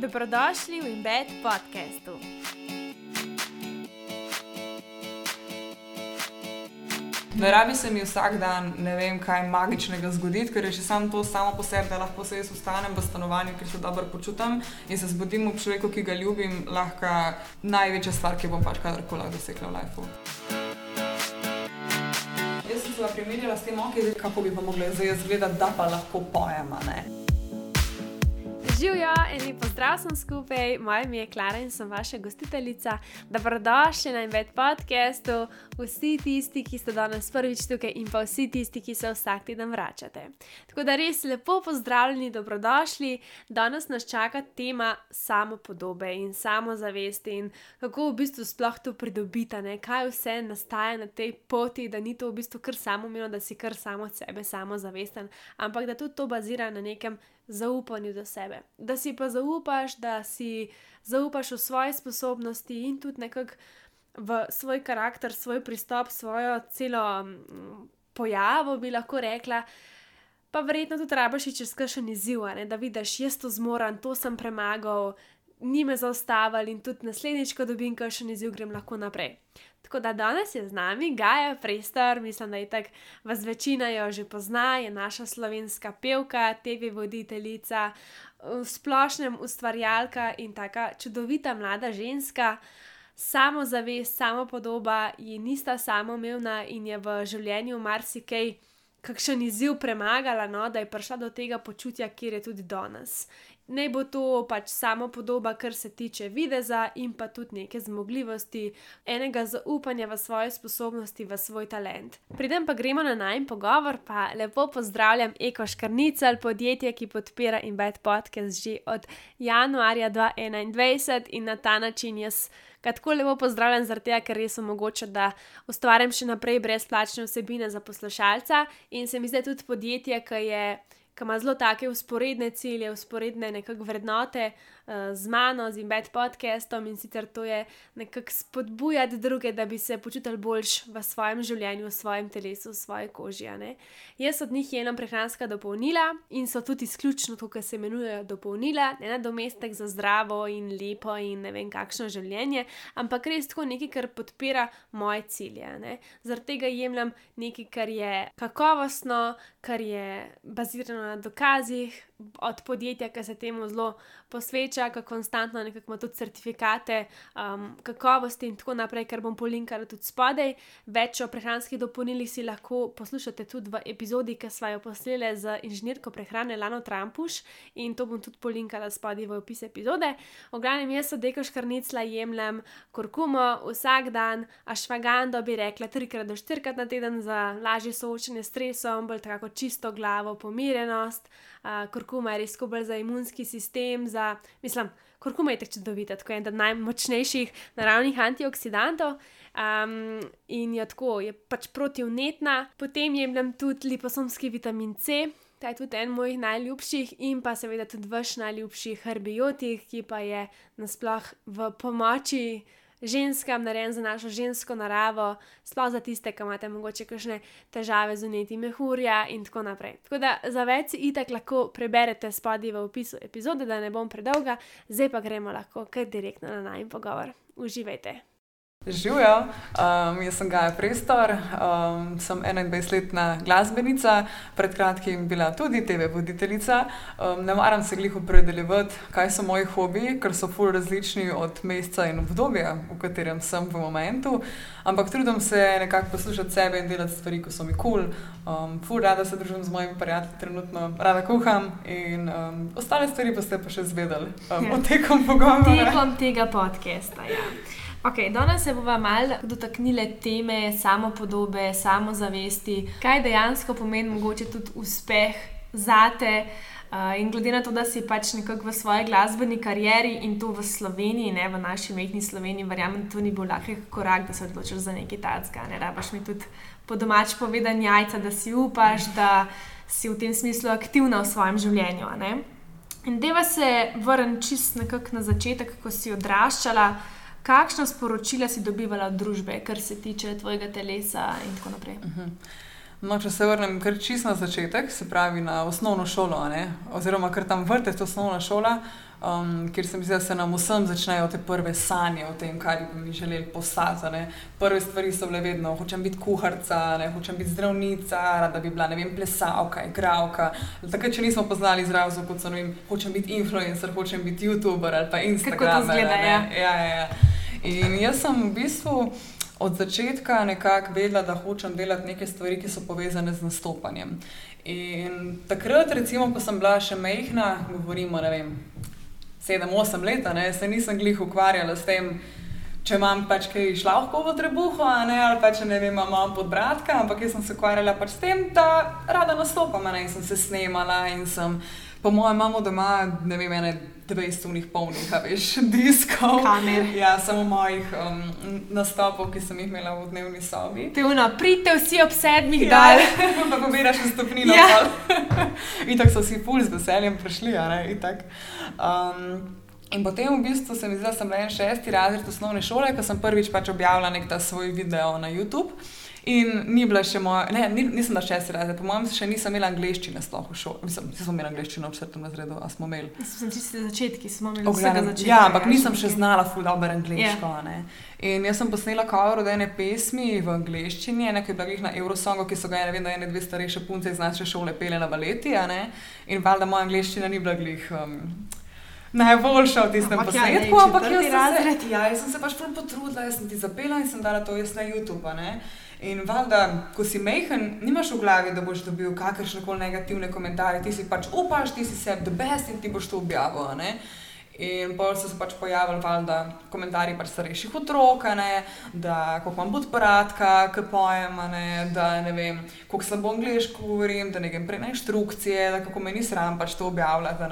Dobrodošli v Embed podkastu. Ne rabi se mi vsak dan, ne vem, kaj magičnega zgoditi, ker je že samo to samo po sebi, da lahko se jaz ustanem v stanovanju, ker se dobro počutim in se zbudim v človeku, ki ga ljubim, lahko največja stvar, ki bom pač kadarkoli dosegla v življenju. Jaz sem se primerjala s tem, okay, kako bi pa mogla zdaj izgledati, da pa lahko pojema. Živijo in lepo zdrav sem skupaj, moje ime je Klara in sem vaša gostiteljica. Dobrodošli na Embed podcastu, vsi tisti, ki ste danes prvič tukaj in pa vsi tisti, ki se vsak teden vračate. Tako da res lepo pozdravljeni, dobrodošli. Danes nas čaka tema samopodobe in samozavesti in kako v bistvu sploh to pridobiti, kaj vse nastaja na tej poti, da ni to v bistvu kar samoumevno, da si kar samo od sebe samozavesten, ampak da tudi to bazira na nekem zaupanju do sebe. Da si pa zaupaš, da si zaupaš v svoje sposobnosti in tudi nekako v svoj karakter, svoj pristop, svojo celo mm, pojavo, bi lahko rekla. Pa verjetno tudi rabaš čez kakšen izziv, ne? da vidiš, jaz to zmorem, to sem premagal, ni me zaustavil in tudi naslednjič, ko dobim kakšen izziv, grem lahko naprej. Tako da danes je z nami Gaja Prestor, mislim, da je tako, vas večina jo že pozna, je naša slovenska pevka, TV voditeljica, v splošnem ustvarjalka in tako čudovita mlada ženska. Samo zavest, samo podoba ji nista samoumevna in je v življenju marsikaj, kakšen izziv premagala, no, da je prišla do tega počutja, kjer je tudi danes naj bo to pač samo podoba, kar se tiče videza in pa tudi neke zmogljivosti, enega zaupanja v svoje sposobnosti, v svoj talent. Pridem pa gremo na najmen pogovor, pa lepo pozdravljam Eko Škrnicel, podjetje, ki podpira Embed podcast že od januarja 2021 in na ta način jaz. Tako lepo pozdravljam, zaradi tega, ker res omogoča, da ustvarjam še naprej brezplačne vsebine za poslušalca in se mi zdi tudi podjetje, ki je ki ima zelo take usporedne cilje, usporedne nekakšne vrednote z mano, z Embed podcastom in sicer to je nekako spodbujati druge, da bi se počutili boljš v svojem življenju, v svojem telesu, v svoji koži. Jaz od njih jem prehranska dopolnila in so tudi izključno to, kar se imenujejo dopolnila, ne na domestek za zdravo in lepo in ne vem kakšno življenje, ampak res tako nekaj, kar podpira moje cilje. Zaradi tega jemljem nekaj, kar je kakovostno, kar je bazirano na dokazih, od podjetja, ki se temu zelo posveča, ki konstantno ima tudi certifikate um, kakovosti in tako naprej, kar bom polinkala tudi spodaj. Več o prehranskih dopolnilih si lahko poslušate tudi v epizodi, ki smo jo posneli z inženirko prehrane Lano Trampuš in to bom tudi polinkala spodaj v opis epizode. V glavnem, jaz od deko škrnicla jemljem kurkumo vsak dan, ašvagando bi rekla trikrat do štirikrat na teden za lažje soočanje s stresom, bolj tako čisto glavo, pomirenost. Uh, kurkuma je res bolj za imunski sistem, za, mislim, kurkuma je tako čudovita, tako je ena najmočnejših naravnih antioksidantov. Um, in je tako, je pač protivnetna, potem jemljem tudi liposomski vitamin C. Ta je tudi en mojih najljubših, in pa seveda tudi vaš najljubši herbiotik, ki pa je nasploh v pomoči ženskam, narejen za našo žensko naravo, sploh za tiste, ki imate morda kakšne težave z uneti mehurja in tako naprej. Tako da za več itak lahko preberete spodaj v opisu epizode, da ne bom predolga, zdaj pa gremo lahko kar direktno na najmen pogovor. Uživajte! Živijo, um, jaz sem Gaja Prestor, um, sem 21-letna glasbenica, pred kratkim bila tudi TV voditeljica. Um, ne maram se glih opredeljevati, kaj so moji hobiji, ker so ful različni od meseca in obdobja, v katerem sem v momentu. Ampak trudim se nekako poslušati sebe in delati stvari, ko so mi kul. Cool. Um, ful rada se družim z mojimi prijatelji, trenutno rada kuham in um, ostale stvari pa ste pa še zvedeli um, ja. tekom pogovora. Tekom tega podcasta, ja. Okay, danes se bomo malo dotaknili teme samopodobe, samozavesti, kaj dejansko pomeni mogoče tudi uspeh zate. Uh, in glede na to, da si pač nekako v svoji glasbeni karieri in to v Sloveniji, ne v naši mehki Sloveniji, verjamem, to ni bil lahek korak, da se odločiš za nekaj tacka. Ne rabaš mi tudi po domač povedati jajca, da si upaš, da si v tem smislu aktivna v svojem življenju. In deva se vrniti čist nekako na začetek, ko si odraščala kakšna sporočila si dobivala od družbe, kar se tiče tvojega telesa in tako naprej. Uh mhm. -huh. No, če se vrnem kar čisto na začetek, se pravi na osnovno šolo, ne? oziroma kar tam vrteš, to osnovna šola. Um, kjer se mi zdi, da se nam vsem začnejo te prve sanje o tem, kaj bi mi želeli postati. Ne. Prve stvari so bile vedno, hočem biti kuharica, ne, hočem biti zdravnica, da bi bila ne vem, plesalka, igravka. Takrat, če nismo poznali izrazov, kot so ne vem, hočem biti influencer, hočem biti youtuber ali pa Instagram. Zgleda, ja. Ja, ja, ja. In jaz sem v bistvu. Od začetka nekako vedela, da hočem delati neke stvari, ki so povezane z nastopanjem. In takrat, recimo, ko sem bila še mehna, govorimo, ne vem, sedem, osem let, ne, se nisem glih ukvarjala s tem, če imam pač kaj šlavko v trebuhu, ne, ali pa če ne vem, imam podbratka, ampak jaz sem se ukvarjala pač s tem, da rada nastopam, ne, in sem se snemala in sem, po mojem, imamo doma, ne vem, ene 20 unih polnih, veš, diskov. Kamer. Ja, samo mojih um, nastopov, ki sem jih imela v dnevni sobi. Te uno, pridite vsi ob sedmih Ja, dal. pa pobiraš stopnino. Ja. In tako so vsi ful z veseljem prišli, a ne, itak. Um, In potem v bistvu se mi zdi, da sem bila en šesti razred osnovne šole, ko sem prvič pač objavila nek ta svoj video na YouTube. In ni bila še moja, ne, ni, nisem bila šesti razred, po mojem, še nisem imela angliščine sploh v šoli. Mislim, da smo imeli angliščino v četrtem razredu, a smo imeli. Sem čisto začetki, smo imeli vsega začetka. Ja, ampak nisem še znala ful dobro angliško. Yeah. In jaz sem posnela cover od ene pesmi v angliščini, ena, ki je bila glih na Eurosongu, ki so ga ne vem, da ene dve starejše punce iz naše šole pele na valeti. a ne. In valjda moja angliščina ni bila glih. Um, Najboljša v tistem Ampak ja, ne, posnetku, ampak četrti jaz sem, se, ja, jaz sem se pač potrudila, jaz sem ti zapela in sem dala to jaz na YouTube. ne. In valjda, ko si mehen, nimaš v glavi, da boš dobil kakršne koli negativne komentarje, ti si pač upaš, ti si sebi the best in ti boš to objavil. ne. In pol so se pač pojavili valjda komentarji pač starejših otrok, ne, da kako imam podporadka, ki pojem, ne, da ne vem, kako slabo angliško govorim, da ne grem prej na inštrukcije, da kako me ni sram pač to objavljati.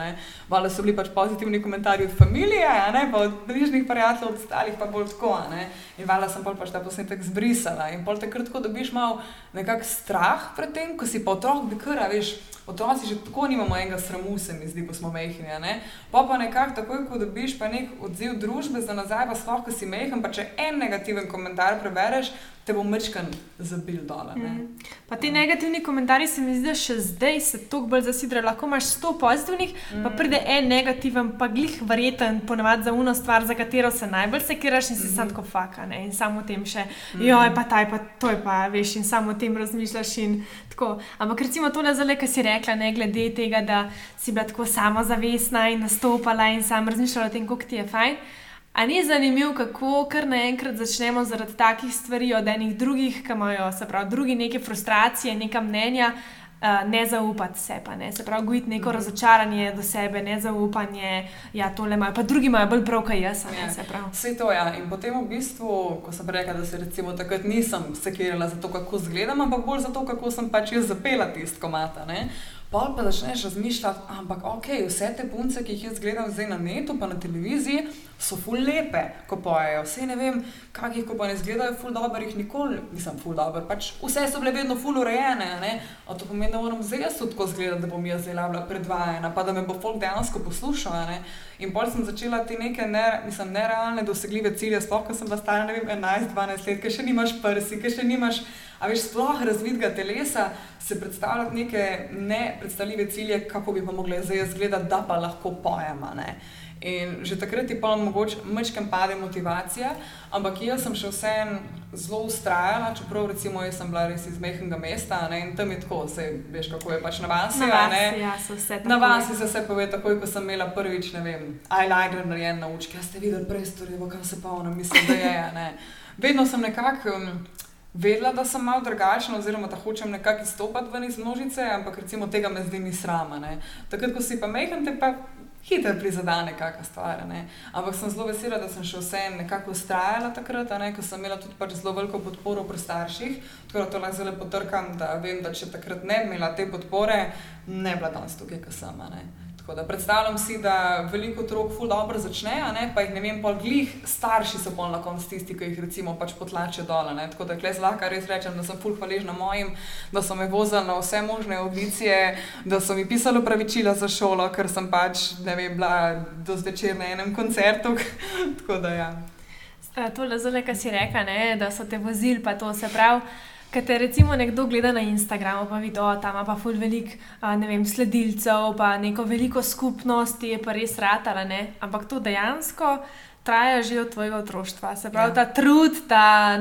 Valjda so bili pač pozitivni komentarji od familije, ne, pa od bližnjih prijateljev, od ostalih pa bolj tako. ne. In valjda sem pač ta posnetek zbrisala. In pol takrat, ko dobiš malo nekak strah pred tem, ko si pa otrok, bi kar, veš, otroci že tako nimamo enega sramu, se mi zdi, ko smo mehni. ne. Pa pa nekako takoj, ko dobiš pa nek odziv družbe za nazaj, pa sploh, ko si mehen, pa če en negativen komentar prebereš, te bo mečkan zabil dol. Mhm. Pa ti negativni komentarji se mi zdi, da še zdaj se toliko bolj zasidrajo. Lahko imaš 100 pozitivnih, mm. pa pride en negativen, pa glih verjeten, ponavadi za uno stvar, za katero se najbolj sekiraš in si mm. sam tako faka. Ne? In samo o tem še, joj, pa taj, pa to je pa, veš, in samo o tem razmišljaš. Ampak recimo to, zdaj, kar si rekla, ne glede tega, da si bila tako samozavestna in nastopala in sam razmišljala o tem, kako ti je fajn. A ni zanimivo, kako kar naenkrat začnemo zaradi takih stvari od enih drugih, ki imajo, se pravi, drugi neke frustracije, neka mnenja, uh, ne zaupati se pa ne. Se pravi, gojiti neko razočaranje do sebe, nezaupanje, ja, tole imajo, pa drugi imajo bolj prav, kaj jaz, ne Ja. se pravi. Vse to je. Ja. In potem v bistvu, ko sem rekla, da se recimo takrat nisem sekirala za to, kako izgledam, ampak bolj za to, kako sem pač jaz zapela tisto komata. Ne? Pol pa začneš razmišljati, ampak ok, vse te punce, ki jih jaz gledam zdaj na netu, pa na televiziji, so ful lepe, ko pojejo. Vse ne vem, kakih ko pa ne izgledajo, ful dobro jih nikoli nisem ful dobro. Pač vse so bile vedno ful urejene, ne? a to pomeni, da moram zdaj jaz tako izgledati, da bom jaz zdaj bila predvajana, pa da me bo folk dejansko poslušal. ne. In pol sem začela te neke ne, mislim, nerealne, dosegljive cilje, sploh ko sem bila stara ne vem, 11-12 let, ker še nimaš prsi, ker še nimaš, a veš, sploh razvitega telesa, se predstavljati neke nepredstavljive cilje, kako bi pa mogla zdaj izgledati, da pa lahko pojem. a ne. In že takrat ti pa mogoče mečkam pade motivacija, ampak jaz sem še vsem zelo ustrajala, čeprav recimo jaz sem bila res iz mehkega mesta ne, in tam je tako, sej veš kako je pač na vasi. Na a vas, ne. ja, so vse tako. Na vas se vse pove, takoj ko sem imela prvič, ne vem, eyeliner narejen na učke, a ste videli prej storjevo, kam se pa ona misli, da je. Ne. Vedno sem nekako um, vedela, da sem malo drugačna, oziroma da hočem nekako izstopati ven iz množice, ampak recimo tega me zdaj ni srama. Ne. Takrat, ko si pa mehen, te pa hitro prizadene kakšna stvar. Ne. Ampak sem zelo vesela, da sem še vsem nekako ustrajala takrat, ne, ko sem imela tudi pač zelo veliko podporo pri starših. Tako da to lahko zelo potrkam, da vem, da če takrat ne bi imela te podpore, ne bi bila danes tukaj, ko sem. Tako da predstavljam si, da veliko otrok ful dobro začne, ne, pa jih ne vem, pol glih starši so pol na koncu tisti, ki jih recimo pač potlačijo dol. ne. Tako da klej lahko res rečem, da sem ful hvaležna mojim, da so me vozili na vse možne audicije, da so mi pisali pravičila za šolo, ker sem pač, ne vem, bila do zvečer na enem koncertu. Tako da ja. Tole zelo, kar si rekel, ne, da so te vozili, pa to se pravi. Ker te recimo nekdo gleda na Instagramu, pa vidi, da tam ima ful velik, vem, sledilcev, pa neko veliko skupnosti, je pa res ratala, ne? Ampak to dejansko traja že od tvojega otroštva. Se pravi, Ja. ta trud, ta,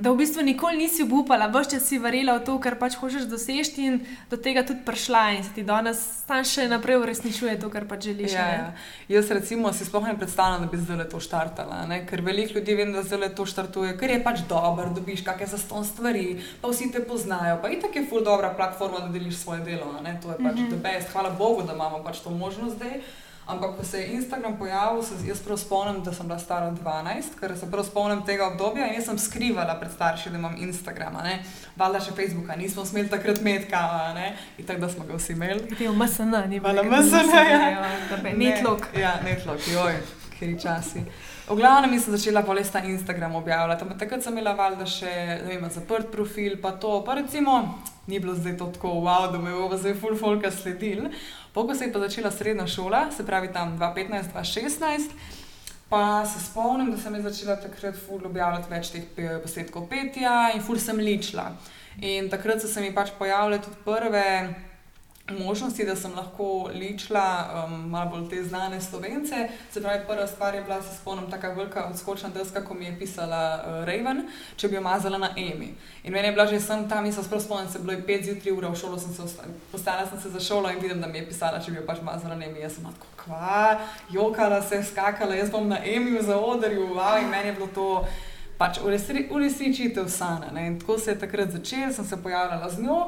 da v bistvu nikoli nisi upala, veš, če si verjela v to, kar pač hočeš doseči in do tega tudi prišla in se ti danes tam še naprej uresničuje to, kar pač želiš. Ja, ja. Jaz recimo si sploh ne predstavljam, da bi zdaj to štartala, ne? ker veliko ljudi vem, da zdaj to štartuje, ker je pač dobro, dobiš kakšne zaston stvari, pa vsi te poznajo, pa itak je ful dobra platforma, da deliš svoje delo, ne? to je pač mm -hmm. the best, hvala Bogu, da imamo pač to možnost zdaj. Ampak, ko se je Instagram pojavil, se jaz prav spomnim, da sem bila stara 12, ker se prav spomnim tega obdobja in jaz sem skrivala pred starši, da imam Instagram, valjda še Facebooka, nismo smeli takrat metka, ne, in tako da smo ga vsi imeli. Ti je v MSN, ni bilo. MSN, ja. netlog. Ne, Ja, netlog, joj, kjer časi. V glavnem sem začela pa res ta Instagram objavljati. Ampak takrat sem imela valjda še ne vem, zaprt profil, pa to. Pa recimo, ni bilo zdaj to tako, wow, da me bo zdaj full folka sledil. Pogo se je pa začela srednja šola, se pravi tam 2015-2016. Pa se spomnim, da sem jaz začela takrat ful objavljati več teh posnetkov petja in ful sem ličila. In takrat so se mi pač pojavile tudi prve možnosti, da sem lahko ličila um, malo bolj te znane slovence. Se pravi, prva stvar je bila, se spomnim, tako velika odskočna deska, ko mi je pisala uh, Raven, če bi jo mazala na Emi. In meni je bila že sem tam, se sploh spomnim, se bilo je 5 zjutraj ura, v šolo sem se ostala, postala sem se za šolo in vidim, da mi je pisala, če bi jo pač mazala na Emi. Jaz sem tako, kva, jokala se, skakala, jaz bom na Emi za odrju, wow, in meni je bilo to. Pač uresničitev sana. Ne? In tako se je takrat začel, sem se pojavljala z njo.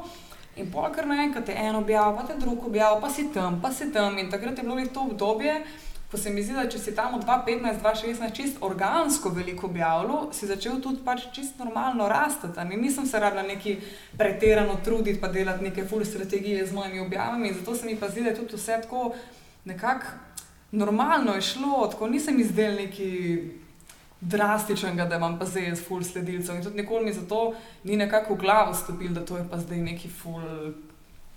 In polkar naenkrat je en objav, pa te drug objav, pa si tam, pa si tam. In takrat je bilo to obdobje, ko se mi zdi, da če si tam od 2015-2016 čist organsko veliko objavljal, si začel tudi pač čist normalno rasti. In nisem se rabila neki pretirano truditi, pa delati neke full strategije z mojimi objavami. Zato se mi pa zdi, da je tudi vse tako nekako normalno je šlo, tako nisem izdelal neki drastičnega, da imam pa zdaj jaz full sledilcev. In tudi nikoli mi zato ni nekako v glavo stopil, da to je pa zdaj neki full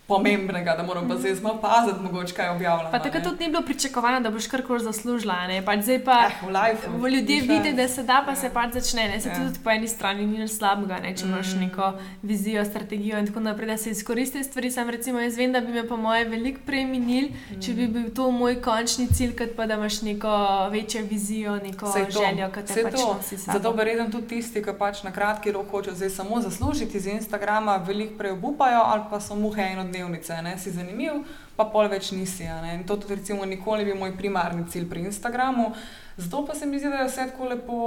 pomembnega, da moram pa zdaj malo paziti, mogoče kaj objavljam. Pa takrat tudi ni bilo pričakovano, da boš karkoli zaslužila. ne. Pač zdaj pa Eh, v ljudje nič vidi, več. da se da, pa Ja. se pač začne. Ne? Se Ja. tudi po eni strani ni nič slabega, ne? če imaš Mm. neko vizijo, strategijo in tako naprej, da se izkoristi stvari. Sam recimo jaz vem, da bi me po moje veliko prej minil, če bi bil to moj končni cilj, kot pa da imaš neko večjo vizijo, neko Saj to, željo, ki te saj pač nosi. Zato verjetno tudi tisti, ki pač na kratki rok hočejo zdaj samo zaslužiti iz Instagrama, veliko prej obupajo ali pa so muhe enodnevnice, ne? si zanimiv, pa pol več nisi. In to tudi recimo nikoli ni bil moj primarni cilj pri Instagramu. Zato pa se mi zdi, da je vse tako lepo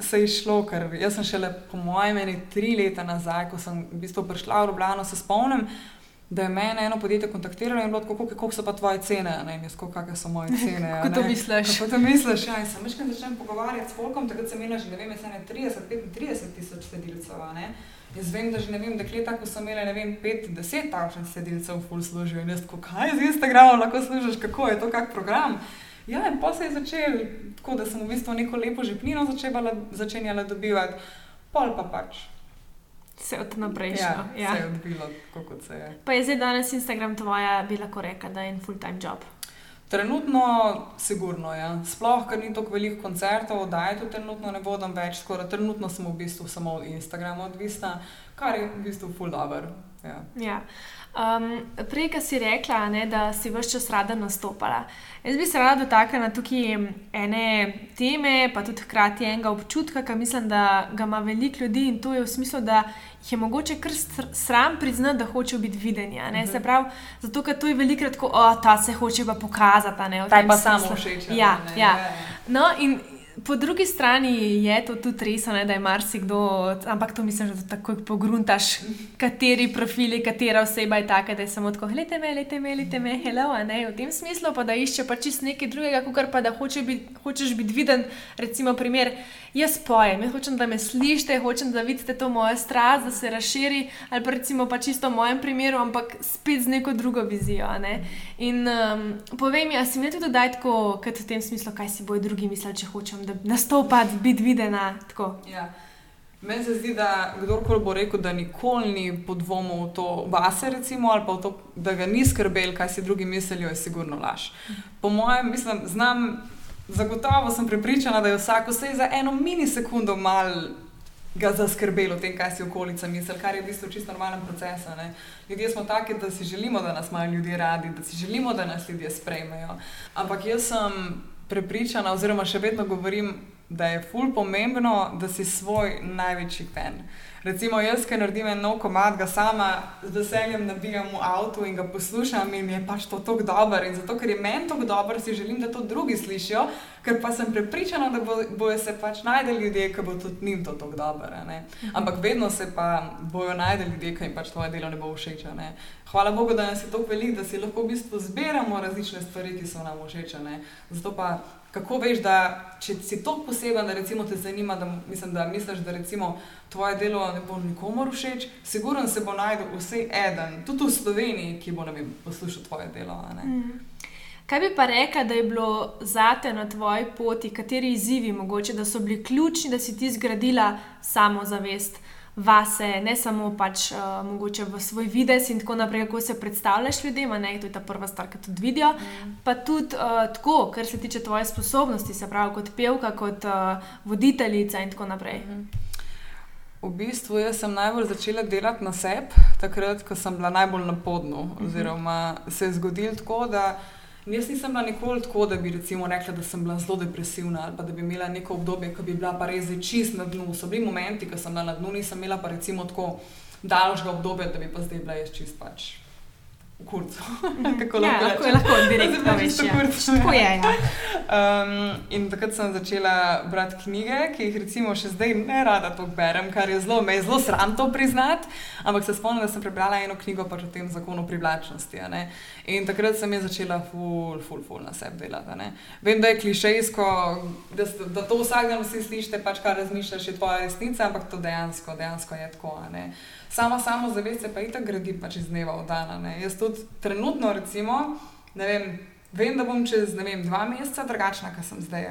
se išlo, ker jaz sem šele po mojem meni tri leta nazaj, ko sem v bistvu prišla v Ljubljano, se spomnim. Da je mene eno podjetje kontaktiralo in bilo tako, koliko, koliko so pa tvoje cene, ne, koliko kakšne so moje cene. Kako to misliš? Kako to misliš? Ja, in sem večkrat začel pogovarjati s folkom, takrat sem imela že ne vem, jaz ene 30-35 tisoč sledilcev. ne. Jaz vem, da že ne vem, dekleta, ko so imele ne vem, 5-10 takšnih sledilcev, ful služijo. In jaz tako, kaj z Instagramom lahko služiš, kako je to, kak program. Ja, in pa se je začel tako, da sem v bistvu neko lepo žepnino začela, začenjala dobivati, pol pa pač. Vse od naprej Ja, šlo. Ja. se je odvilo, kot se je. Pa je zdaj danes Instagram tvoja, bi lahko rekla, da je en full-time job. Trenutno, sigurno je. Ja. Sploh, ker ni tako veliko koncertov, da je to trenutno ne vodim več, skoraj trenutno sem v bistvu samo od Instagrama odvisna, kar je v bistvu full dobro. Ja. Ja. Um, prej, ki si rekla, ne, da si vse čas rada nastopala. Jaz bi se rada dotaknila tukaj ene teme, pa tudi hkrati enega občutka, ki mislim, da ga ima veliko ljudi in to je v smislu, da jih je mogoče kar sram priznati, da hočejo biti videni. a ne. Se pravi, zato ker to je velikrat tako, o, ta se hoče pa pokazati. ne, Ta je pa samo smislu. všeč. a Ja, ne, ja. No, in po drugi strani je to tudi res, ne, da je marsikdo, ampak to mislim, da takoj pogruntaš, kateri profili, katera oseba je taka, da je samo tako, gledite me, gledite me, gledite me, hello, ne, v tem smislu pa da išče pa čist nekaj drugega, kot pa da hoče bit, hočeš biti viden, recimo primer, jaz pojem, jaz hočem, da me slišite, hočem, da vidite to mojo strast, da se razširi, ali pa recimo pa čisto v mojem primeru, ampak spet z neko drugo vizijo, ne. In um, povej mi, a si mi tudi daj tako, kot v tem smislu, kaj si bojo drugi mislili, če hočem, da nastopati, biti videna, tako. Ja. Meni se zdi, da kdorkoli bo rekel, da nikoli ni podvomil v to vase, recimo, ali pa to, da ga ni skrbel, kaj si drugi mislijo, je sigurno laž. Po mojem, mislim, znam, zagotovo sem prepričana, da je vsak vse za eno minisekundo mal ga zaskrbelo, tem, kaj si okolica misli, kar je v bistvu čisto normalen proces. Ne? Ljudje smo taki, da si želimo, da nas imajo ljudje radi, da si želimo, da nas ljudje sprejmejo. Ampak jaz sem prepričana, oziroma še vedno govorim, da je ful pomembno, da si svoj največji pen. Recimo, jaz, ki naredim en nov komad, ga sama z veseljem nabijam v avtu in ga poslušam, in je pač to tako dobro. In zato, ker je meni tako dobro, si želim, da to drugi slišijo, ker pa sem prepričana, da bojo bo se pač najdeli ljudje, ki bo tudi njim to tako dobro. Mhm. Ampak vedno se pa bojo najdeli ljudje, ki jim pač tvoje delo ne bo všeč. Ne? Hvala Bogu, da nas je tako veliko, da si lahko v bistvu zbiramo različne stvari, ki so nam všeč. Zato pa kako veš, da če si tako poseben, da te zanima, da, mislim, da misliš, da recimo, tvoje delo ne bo nikomor všeč, sigurno se bo najdel vse en, tudi v Sloveniji, ki bo vem, poslušal tvoje delo. Mm. Kaj bi pa rekel, da je bilo zate na tvoji poti, kateri izzivi mogoče, da so bili ključni, da si ti zgradila samozavest? Vase, ne samo pač uh, mogoče v svoj vides in tako naprej, kako se predstavljaš ljudem, ne, to je ta prva stvar, ki tudi vidijo. Mm. Pa tudi uh, tako, kar se tiče tvoje sposobnosti, se pravi kot pevka, kot uh, voditeljica in tako naprej. Mm. V bistvu sem najbolj začela delati na sebi, takrat, ko sem bila najbolj na podnu. Mhm. Oziroma, se je zgodilo tako, da Jaz nisem bila nikoli tako, da bi rekla, da sem bila zelo depresivna ali da bi imela neko obdobje, ko bi bila pa res čist na dnu. So bili momenti, ko sem bila na dnu, nisem imela pa recimo tako daljšega obdobja, da bi pa zdaj bila jaz čist pač kurcu. Mhm. Kako ja, lahko, lahko direktno veš, ja. kako je. Ja. Um, in takrat sem začela brati knjige, ki jih recimo še zdaj ne rada to berem, kar je zelo, me je zelo sram to priznati. Ampak se spomnim, da sem prebrala eno knjigo pač o tem zakonu privlačnosti. In takrat sem začela ful, ful, ful na sebi delati. Vem, da je klišejsko, da, da to vsak dan vsi slišite, pač kar razmišljaš, je tvoja resnica, ampak to dejansko, dejansko je tako sama samozavest se pa i tako gradi pač iz dneva v dan. Jaz tudi trenutno, recimo, vem, vem, da bom čez vem, dva meseca drugačna, kot sem zdaj.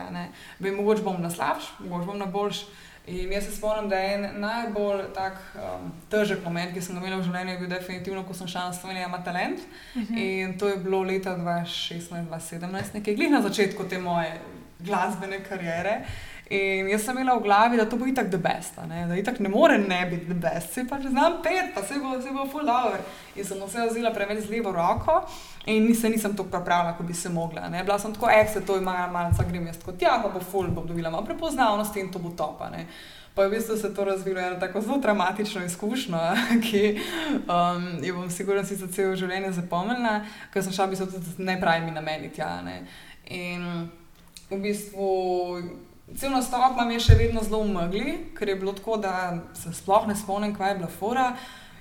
Vem, mogoče bom na slabš, mogoče bom na boljš. In jaz se spomnim, da je en najbolj tak, um, težek moment, ki sem ga imel v življenju, bil definitivno, ko sem šel na Slovenijo, ima talent. Uh mhm. -huh. In to je bilo leta 2016-2017, nekaj glih na začetku te moje glasbene kariere. In jaz sem imela v glavi, da to bo itak the best, ne? da itak ne more ne biti the best, se pa že znam pet, pa se bo, se bo full dobro. In sem vse vzela preveč z levo roko in nisem, nisem tako pripravljena, kot bi se mogla. Ne? Bila sem tako, eh, se to ima, malce grem jaz kot tja, pa bo full, bom dobila malo prepoznavnosti in to bo topa. Ne? Pa je v bistvu se to razvilo eno tako zelo dramatično izkušnjo, ki um, jo bom sigurno si za celo življenje zapomnila, ker sem šla v bistvu tudi nepravimi nameni tja. Ne? In v bistvu. Cel nastop nam je še vedno zelo umrli, ker je bilo tako, da se sploh ne spomnim, kaj je bila fora.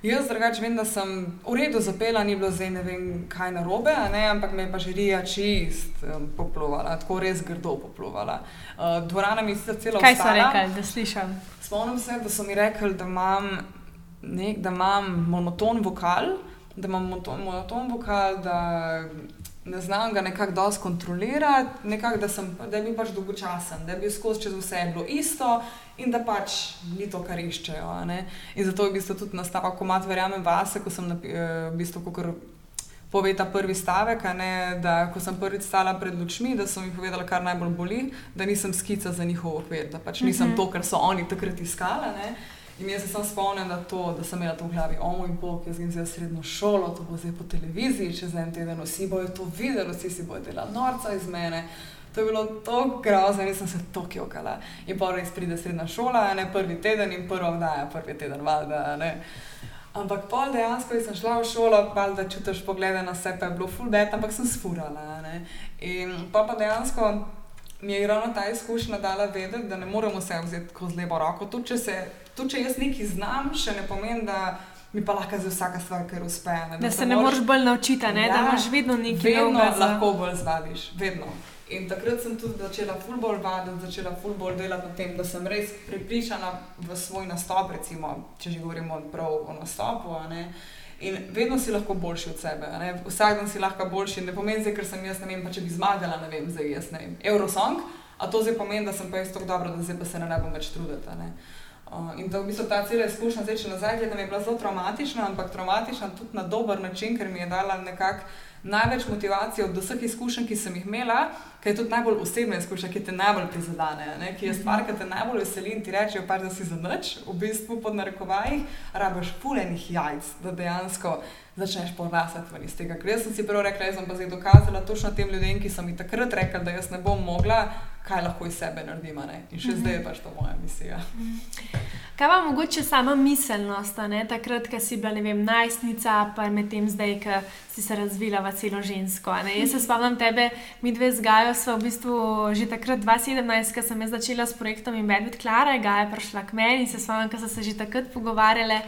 Jaz drugače vem, da sem v redu zapela, ni bilo zdaj ne vem kaj narobe, ampak me je pa žirija čist um, poplovala, tako res grdo poplovala. Uh, dvorana mi je sicer celo kaj ostala. Kaj so rekli, da slišim? Spomnim se, da so mi rekli, da imam, nek, da imam monoton vokal, da imam monoton, monoton vokal, da ne znam ga nekako dosti kontrolirati, nekak, da, sem, da je bil pač dolgočasen, da je bil skozi čez vse bilo isto in da pač ni to, kar iščejo. In zato je v bistvu tudi nastal komat, verjamem vase, ko sem eh, v bistvu kukor. Pove ta prvi stavek, ne, da ko sem prvič stala pred lučmi, da so mi povedali, kar najbolj boli, da nisem skica za njihov okvir, da pač nisem uh mhm. -huh. to, kar so oni takrat iskali. In jaz se spomnim, da, to, da sem imela to v glavi, o moj bog, jaz grem zdaj srednjo šolo, to bo zdaj po televiziji, čez en teden vsi bojo to videli, vsi si bojo delali norca iz mene. To je bilo tako grozno, nisem se tako jokala. In pa res pride srednja šola, ne prvi teden in prva vdaja, prvi teden valjda. Ampak pol dejansko, ko sem šla v šolo, valjda čutiš poglede na sebe, je bilo full bed, ampak sem sfurala. Ne? In pa pa dejansko mi je ravno ta izkušnja dala vedeti, da ne moremo vse vzeti skozi levo roko. Tudi če, se, tudi če jaz nekaj znam, še ne pomeni, da mi pa lahko za vsaka stvar, ker uspe. Ne? Da, da se ne moreš bolj naučiti, ja, da imaš vedno nekaj novega. Vedno lahko bolj zvadiš, vedno. In takrat sem tudi začela fulbol vaditi, začela fulbol delati na tem, da sem res pripričana v svoj nastop, recimo, če že govorimo o nastopu. In vedno si lahko boljši od sebe. Ne? Vsak dan si lahko boljši. Ne pomeni, ker sem jaz, ne vem, pa če bi zmagala, ne vem, zdaj jaz ne vem, Eurosong, a to zdaj pomeni, da sem pa jaz tako dobro, da zdaj pa se ne, bom več trudila. Uh, in da v bistvu ta cela izkušnja, zdaj če nazaj gledam, je bila zelo traumatična, ampak traumatična tudi na dober način, ker mi je dala nekako največ motivacije od vseh izkušenj, ki sem jih imela, ker je tudi najbolj osebna izkušnja, ki te najbolj prizadene, ne? ki je stvar, ki te najbolj veseli in ti rečejo, pa, da si za noč, v bistvu pod narekovaji, rabaš pulenih jajc, da dejansko začneš porasati iz tega. Ker jaz sem si prvo rekla, jaz sem pa zdaj dokazala točno tem ljudem, ki so mi takrat rekli, da jaz ne bom mogla, kaj lahko iz sebe naredim. In še mm -hmm. zdaj je pač to moja misija. Mm -hmm. Kaj pa mogoče sama miselnost, ne? takrat, ko si bila vem, najstnica, pa medtem zdaj, ko si se razvila v celo žensko. Ne? Jaz se spomnim tebe, mi dve z Gajo smo v bistvu že takrat 2017, ko sem začela s projektom Inbed, Klara je Gaja prišla k meni in se spomnim, ko so se že takrat pogovarjali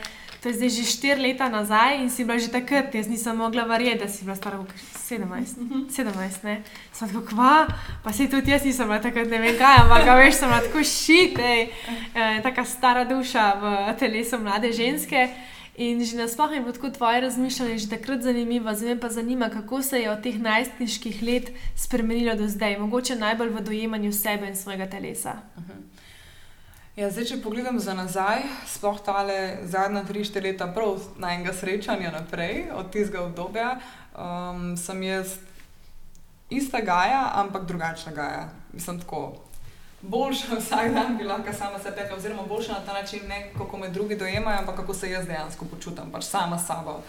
to je zdaj že štiri leta nazaj in si bila že takrat, jaz nisem mogla verjeti, da si bila stara 17. 17, ne. Sem tako, kva, pa se tudi jaz nisem bila takrat, ne vem kaj, ampak veš, sem tako šitej, e, taka stara duša v telesu mlade ženske. In že nasplošno je bilo tako tvoje razmišljanje že takrat zanimivo, zdaj pa zanima, kako se je od teh najstniških let spremenilo do zdaj, mogoče najbolj v dojemanju sebe in svojega telesa. -huh. Ja, zdaj, če pogledam za nazaj, sploh tale zadnja tri, štiri leta, prav na enega srečanja naprej, od tistega obdobja, um, sem jaz ista Gaja, ampak drugačna Gaja. Mislim tako. Boljša vsak dan bi lahko sama se tekla, oziroma boljša na ta način, ne kako me drugi dojemajo, ampak kako se jaz dejansko počutim, pač sama s sabo.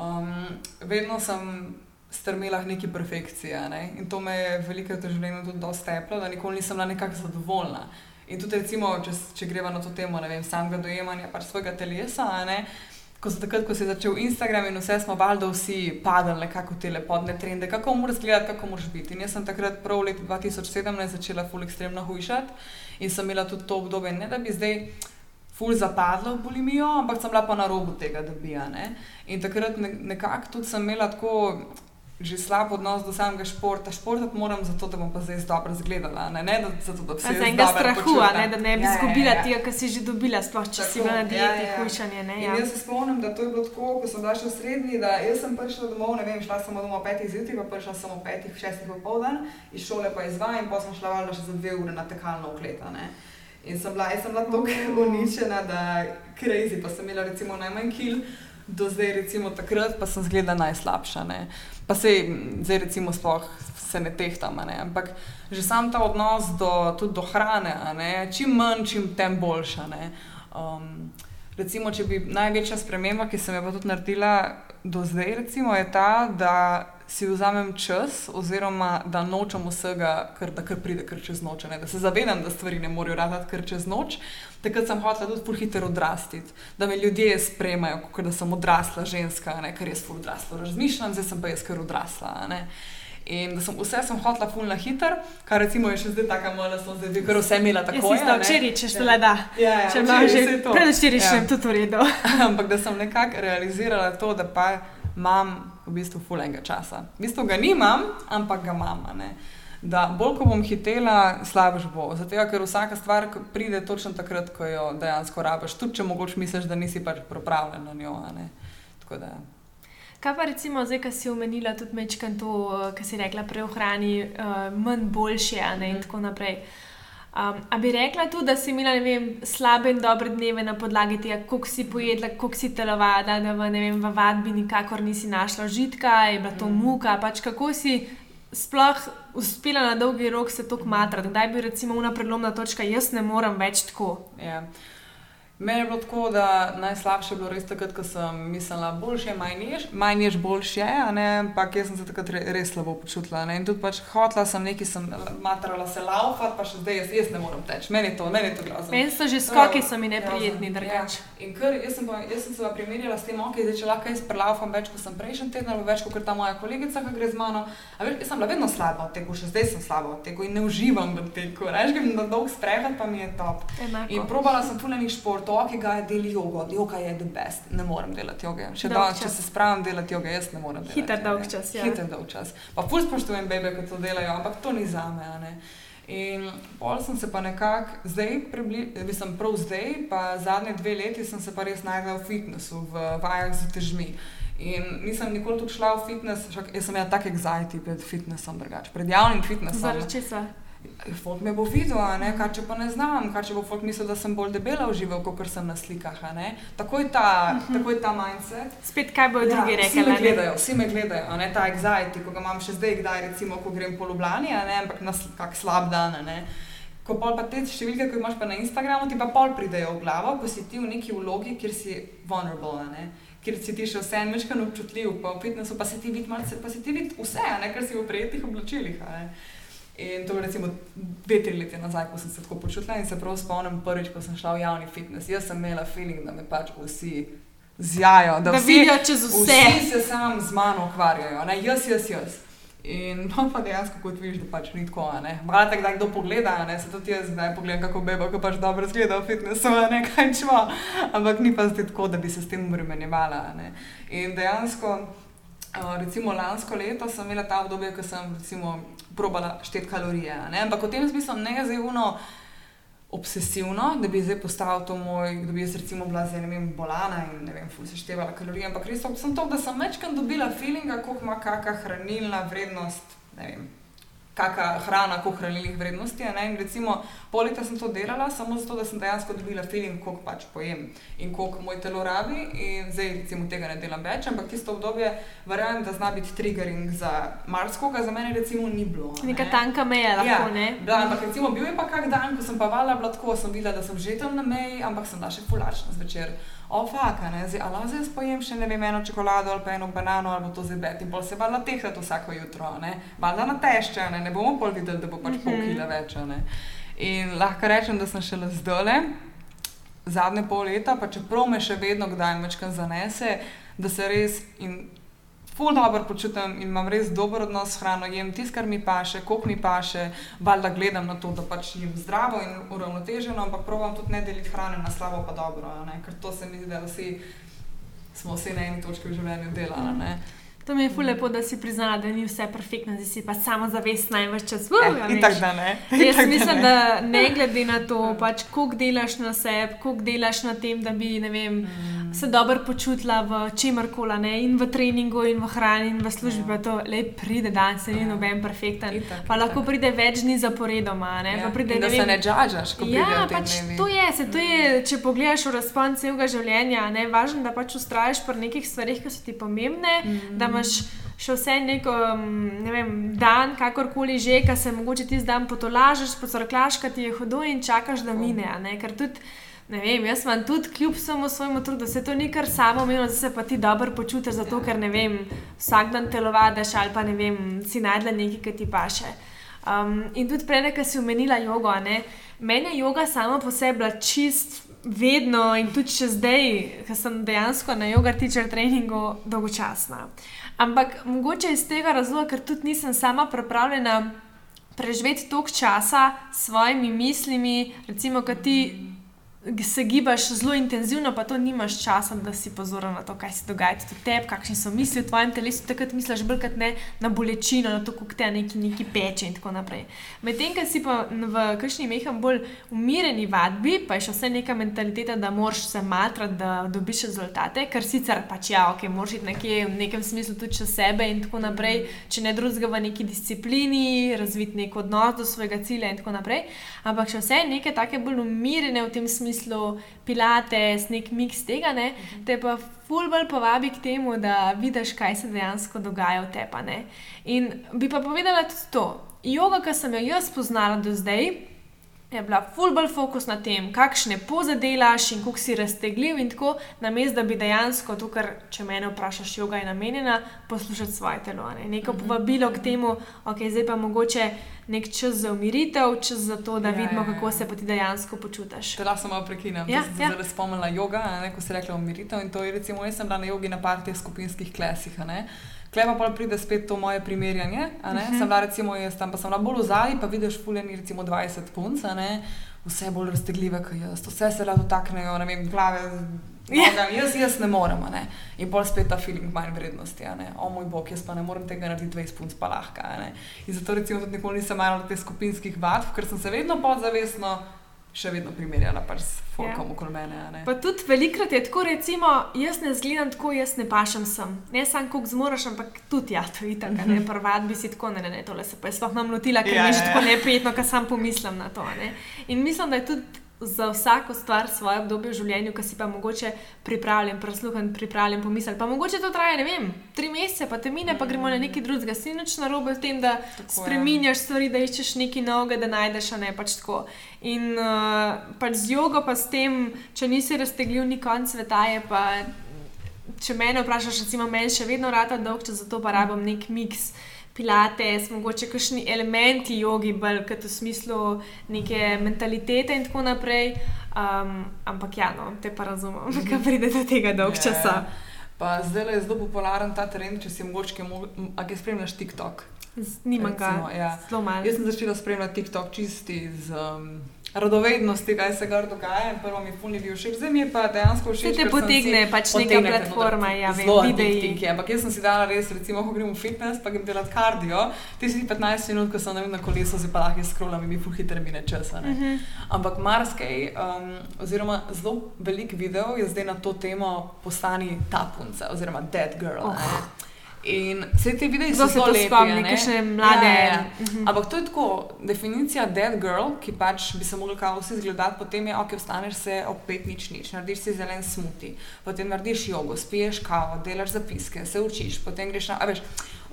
Um, vedno sem strmela k neki perfekciji ne? in to me je veliko v življenju tudi dosti teplo, da nikoli nisem bila nekako zadovoljna. In tudi, recimo, če, če greva na to temo, ne vem, samega dojemanja pač svojega telesa. Ko, takrat, ko se je začel Instagram in vse smo valjda vsi padali nekako te lepotne trende, kako moraš gledati, kako moraš biti. In jaz sem takrat prav v letu 2017 začela ful ekstremno hujšati in sem imela tudi to obdobje, ne da bi zdaj ful zapadla v bulimijo, ampak sem bila pa na robu tega, da bi ja. In takrat ne, nekako tudi sem imela tako že slab odnos do samega športa. Športati moram zato, da bom pa zdaj dobro izgledala. Ne, ne da, zato, da se zdaj enega strahu, ne, da ne bi ja, izgubila ja, ja, ja. tega, kar si že dobila, sploh če tako, si bila na dieti, ja, ja. hujšanje. Ne, ja. Jaz se spomnim, da to je bilo tako, ko sem še v srednji, da jaz sem prišla domov, ne vem, šla sem domov petih zjutraj, pa prišla sem ob petih, šestih popoldan, iz šole pa izvaj in pa sem šla valjda še za dve ure na tekalno okleta. Ne. In sem bila, sem bila tako uničena, da crazy, pa sem imela recimo najmanj kil do zdaj, recimo takrat, pa sem zgleda najslabša. Ne. Pa se zdaj, recimo, sploh se ne tehtam, ne. ampak že sam ta odnos do, do hrane, čim manj, čim tem boljša. Um, recimo, če bi največja sprememba, ki sem jo tudi naredila do zdaj, recimo, je ta, da si vzamem čas, oziroma da nočem vsega, kar, da kar pride kar čez noč. Ne? Da se zavedam, da stvari ne morejo raditi kar čez noč. Takrat sem hotel tudi pol hitro odrasti, da me ljudje spremajo, kot da sem odrasla ženska, ne? kar jaz pol odrasla razmišljam, zdaj sem pa jaz kar odrasla. Ne? In da sem vse sem hotla fulna hiter, kar recimo je še zdaj tako malo, da sem zdaj ker vse imela tako. Ja, ja včeraj, če šele da. Ja, ja, če imaš že to. Predvčeraj še ja. tudi v redu. Ampak da sem nekako realizirala to, da pa imam v bistvu fulenga časa. V bistvu ga nimam, ampak ga imam. Da bolj ko bom hitela, slabš bo. Zato, ker vsaka stvar pride točno takrat, ko jo dejansko rabiš, tudi če mogoče misliš, da nisi pač pripravljen na njo. Kaj pa recimo zdaj, ki si omenila tudi mečkan to, kar si rekla, preohrani uh, manj boljše in mhm. tako naprej. Uh, Um, a bi rekla tudi, da si imela vem, slabe in dobre dneve na podlagi tega, koliko si pojedla, koliko si telovada, da v, vem, v vadbi nikakor nisi našla žitka, je bila to mm. muka. Pač kako si sploh uspela na dolgi rok se to kmatrati, da bi recimo una prelomna točka, jaz ne morem več tako. Yeah. Meni je bilo tako, da najslabše je bilo res takrat, ko sem mislila, boljše manj ješ, boljše ampak jaz sem se takrat res slabo počutila. Ne? In tudi pač hotla sem nekaj, sem matrala se laufat, pa še zdaj jaz, jaz ne morem teči. Meni je to, meni je to grozno. Meni so že skoki, so mi neprijetni, ja. drugače. Ja. In ker jaz sem, pa, jaz sem se primerjala s tem, ok, zdaj če lahko jaz prelaufam več, kot sem prejšnji teden, ali več, kot ta moja kolegica, ki gre z mano. Veš, jaz sem bila vedno slaba od tega, še zdaj sem slaba od tega in ne uživam v teku. Rečem, da dolg sprehod pa mi je top. Enako. In probala sem fulani šport, ok, ga je del deli jogo, joga je the best, ne morem delati joge. Še danes, če se spravim delati joge, jaz ne morem. Hiter dolg čas. Ja. Hiter dolg čas. Pa ful spoštujem bebe, ki to delajo, ampak to ni za me. In pol sem se pa nekako, zdaj, mislim, prav zdaj, pa zadnje dve leti sem se pa res znašla v fitnessu, v vajah z težmi. In nisem nikoli tu šla v fitness, šak, jaz sem imela tak anxiety pred fitnessom, drugače, pred javnim fitnessom. Zaradi česa? Folk me bo videl, kar če pa ne znam, kar če bo folk mislil, da sem bolj debela užival, kot sem na slikah. Tako je ta, uh -huh. ta mindset. Spet kaj bodo ja, drugi rekli? Vsi me gledajo, vsi me gledajo, ne? ta anxiety, ko ga imam še zdaj, kdaj, recimo, ko grem po Ljubljani, ampak na kak slab dan. Ko pa te številke, ki imaš pa na Instagramu, ti pa pol pridejo v glavo, ko si ti v neki vlogi, kjer si vulnerable, kjer si ti še vse en večkrat občutljiv, pa v fitnessu pa si ti vidi, pa si ti vidi vse, ne? kar si v prijetnih oblačilih. In to je recimo dve, tri leta nazaj, ko sem se tako počutila in se prav spomnim prvič, ko sem šla v javni fitness. Jaz sem imela feeling, da me pač vsi zjajo, da, da vsi, vidijo čez vse. Vsi se sam z mano ukvarjajo, ne jaz, jaz, jaz. In no, pa dejansko, kot vidiš, da pač ni tako. Malo da kdo pogleda, ne se tudi jaz zdaj pogledam, kako bebo, ko pač dobro zgleda v fitnessu, ne kaj čmo. Ampak ni pa zdaj tako, da bi se s tem uremenjevala. In dejansko. Uh, recimo lansko leto sem imela ta obdobje, ko sem recimo, probala šteti kalorije. Ne? Ampak v tem smislu ne je zelo obsesivno, da bi zdaj postal to moj, da bi jaz recimo bila zdaj, ne vem, bolana in ne vem, ful se števala kalorije. Ampak res sem to, da sem večkrat dobila feelinga, koliko ima kakšna hranilna vrednost, ne vem kakšna hrana, koliko hranilnih vrednosti. In recimo, pol leta sem to delala, samo zato, da sem dejansko dobila feeling, koliko pač pojem in koliko moj telo rabi. In zdaj, recimo, tega ne delam več, ampak tisto obdobje, verjamem, da zna biti triggering za marskoga, za mene recimo ni bilo. Ne? Neka tanka meja, lahko ja, ne. Da, ampak recimo, bil je pa kak dan, ko sem pa vala blatko, sem videla, da sem že tam na meji, ampak sem da še fulačna zvečer ofaka, ne, zdaj, ali zdaj spojem še ne vem, eno čokolado ali pa eno banano ali to zebet in pol se valjda tehtati vsako jutro, ne, valjda na tešče, ne, ne bomo pol videli, da bo pač pol mhm. kila več, ne. In lahko rečem, da sem šele zdole, zadnje pol leta, pa čeprav me še vedno kdaj večkrat zanese, da se res in ful dobro počutim in imam res dober odnos s hrano, jem tisto, kar mi paše, koliko mi paše, valjda gledam na to, da pač jem zdravo in uravnoteženo, ampak probujem tudi ne deliti hrane na slabo, pa dobro, ker to se mi zdi, da vsi smo vsi na eni točki v življenju delali. To mi je ful lepo, da si priznala, da ni vse perfektno, da si pa samo zavestna in več čas. In tako da ne. Jaz tak mislim, da, da ne glede na to, pač, koliko delaš na sebi, koliko delaš na tem, da bi vem, mm. se dobro počutila v čemer koli, in v treningu, in v hrani, in v službi, ja. to le pride dan, se ni ja. noben perfekten. Itak, pa lahko itak. pride več dni zaporedoma. Ne? Ja. Pride, da ne se ne džažaš, ko ja, pač to je, se, to je, če pogledaš v razpon celega življenja, je važno, da pač ustraješ pri nekih stvarih, ki so ti pomembne. Mm imaš še vse neko, mm, ne vem, dan, kakorkoli že, ki se mogoče ti zdaj potolažeš, pocrklaš, ki ti je hodo in čakaš, da mine. Ker tudi, ne vem, jaz imam tudi kljub samo svojemu trudu, da se to ni kar samo umevno, da se pa ti dobro počutiš, zato ker ne vem, vsak dan telovadaš ali pa ne vem, si najdla nekaj, ki ti paše. Um, in tudi prej, ki si omenila jogo, meni je joga sama po sebi bila čist vedno in tudi še zdaj, ker sem dejansko na teacher treningu dolgočasna. Ampak mogoče iz tega razloga, ker tudi nisem sama pripravljena preživeti toliko časa s svojimi mislimi, recimo, kad ti se gibaš zelo intenzivno, pa to nimaš časa, da si pozoren na to, kaj se dogaja tudi tebi, kakšne so misli v tvojem telesu. Takrat misliš bolj kot ne na bolečino, na to, kako te neki, neki peče in tako naprej. Medtem, ko si pa v kakšni meham bolj umirjeni vadbi, pa je še vse neka mentaliteta, da moraš se matrati, da dobiš rezultate, ker sicer pač ja, ok, moraš iti nekje v nekem smislu tudi čez sebe in tako naprej, če ne drugega v neki disciplini, razviti nek odnos do svojega cilja in tako naprej. Ampak še vse neke take bolj umirjene v tem smislu smislu pilates, nek miks tega, ne, -huh. te pa fulbol povabi k temu, da vidiš, kaj se dejansko dogaja v tebi. In bi pa povedala tudi to. Yoga, ki sem jo jaz spoznala do zdaj, je bila fulbol fokus na tem, kakšne poze delaš in kako si raztegljiv in tako, namesto da bi dejansko to, kar če me vprašaš, yoga je namenjena, poslušati svoje telo. Ne? Neko mhm. povabilo k temu, ok, zdaj pa mogoče nek čas za umiritev, čas za to, da ja, vidimo, ja, ja. kako se ti dejansko počutiš. Teda sem malo prekinila, ja, sem ja. se spomnila yoga, ne, ko si rekla umiritev. In to je recimo, jaz sem bila na jogi na partijah skupinskih klesih. Klej pa pride spet to moje primerjanje. Uh mhm. -huh. Sem bila recimo jaz tam, pa sem bila bolj v zadnji, pa vidiš fuleni recimo 20 punc, vse bolj raztegljive kot jaz, vse se lahko dotaknejo, ne vem, glave. Ja. Jaz, jaz ne morem, ne? in bolj spet ta feeling manj vrednosti. O moj bog, jaz pa ne morem tega narediti 20 punc pa lahko. In zato recimo tudi nikoli nisem imela teh skupinskih vadb, ker sem se vedno podzavestno še vedno primerjala pač s folkom ja. okoli mene. Pa tudi velikrat je tako, recimo, jaz ne zgledam tako, jaz ne pašem sem. Ne samo, koliko zmoriš, ampak tudi ja, to je tako, ne prvat bi si tako, ne, ne, ne, tole se pa je sploh nam lotila, ker Ja, mi je že ja, tako ja. neprijetno, ker sam pomislim na to. Ne. In mislim, da je tudi za vsako stvar svoje obdobje v življenju, ki si pa mogoče pripravljen, presluhen, pripravljen pomisliti. Pa mogoče to traja, ne vem, tri mesece, pa te mine, pa gremo na nekaj drugega. Si nič narobe v tem, da Tako spreminjaš stvari, da iščeš nekaj novega, da najdeš, a ne pač tako. In uh, pač z jogo, pa s tem, če nisi raztegljiv, ni konc sveta, je pa. Če me vprašaš, recimo, meni še vedno rata dolg, če zato pa rabim nek miks. Pilates, mogoče kakšni elementi jogi, bolj kot v smislu neke mentalitete in tako naprej. Um, ampak ja, no, te pa razumem, kaj pride do tega dolg Ja, časa. Pa zdaj je zelo popularen ta trend, če si mogoče, kaj mo- m, a kaj spremljaš TikTok. Nimam ga, ja. zelo malo. Jaz sem začela spremljati TikTok čisti z um, radovednosti, kaj se gar dogaja. in Prvo mi je fulni bil všeč, zdaj mi je pa dejansko všeč. Se te potegne si- pač neka te platforma, ja, Zelo videi. je, Ampak jaz sem si dala res, recimo, ko grem v fitness, pa grem delat kardio, ti si 15 minut, ko sem vem, na kolesu, si pa lahko skrolam in mi ful hitro mine časa. ne. Mhm. Ampak marsikaj, um, oziroma zelo veliko videov je zdaj na to temo postani ta punca, oziroma dead girl. Oh. Oh. In vse te videe so zelo to lepi. spomni, ne. kakšne mlade. Ja, ja, ja. Mhm. Ampak to je tako, definicija dead girl, ki pač bi se mogli kao vsi zgledati, potem je, ok, vstaneš se ob pet nič nič, narediš si zelen smuti, potem narediš jogo, spiješ kavo, delaš zapiske, se učiš, potem greš na, a veš,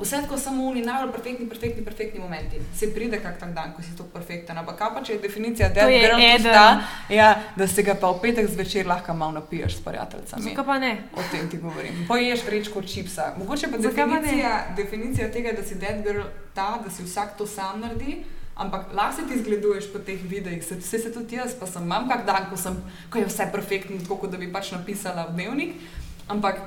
vse tako samo oni najbolj perfektni, perfektni, perfektni momenti. Se pride kak tak dan, ko si to perfekten, ampak kaj pa če je definicija je girl, tudi eden. ta, ja, da se ga pa v petek zvečer lahko malo napiješ s prijateljicami. Zakaj pa ne? O tem ti govorim. Poješ vrečko čipsa. Mogoče pa Zakaj pa ne? definicija, definicija tega, da si dead girl, ta, da si vsak to sam naredi. Ampak lahko se ti zgleduješ po teh videih, se, se, se tudi jaz, pa sem imam kak dan, ko, sem, ko je vse perfektno, tako kot da bi pač napisala v dnevnik. Ampak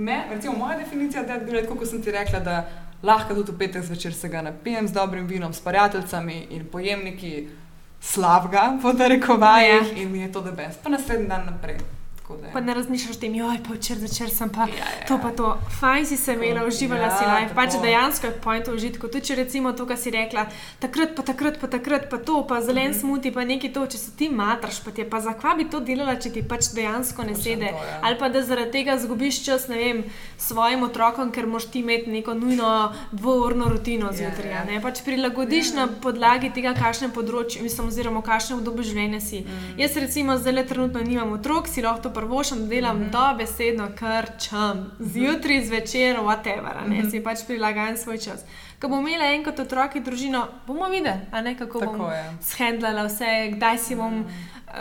me, recimo, moja definicija dead girl je tako, kot sem ti rekla, da lahko tudi v petek zvečer se ga napijem z dobrim vinom, s prijateljicami in pojemniki slavga, po narekovajih, Ja. in mi je to debes. Pa naslednji dan naprej. Da. Pa ne razmišljaš o tem, joj, pa včeraj zvečer sem pa. Ja, ja, To pa to, fajn si se imela, uživala ja, si life, pač dejansko je point v užitku. Tudi če recimo to, kar si rekla, takrat pa takrat pa takrat pa to, pa zelen mm Mhm. -hmm. smuti, pa nekaj to, če se ti matraš, pa ti je pa zakva bi to delala, če ti pač dejansko ne sede. to, ja. Ali pa da zaradi tega zgubiš čas, ne vem, svojim otrokom, ker moš ti imeti neko nujno dvourno rutino Ja, zjutraj. ja. Ja, Pač prilagodiš Ja. na podlagi tega, kakšne področje, mislim, oziroma v kakšnem obdobju življenja si. Mm. Jaz recimo zdaj le trenutno nimam otrok, si lahko to prvošam, da delam mm Mhm. -hmm. dobesedno krčam, zjutraj, zvečer, whatever, ne Mhm. si pač prilagajam svoj čas. Ko bom imela enkrat otroke, družino, bomo videli, a ne kako Tako bom je. shendlala vse, kdaj si bom Mm.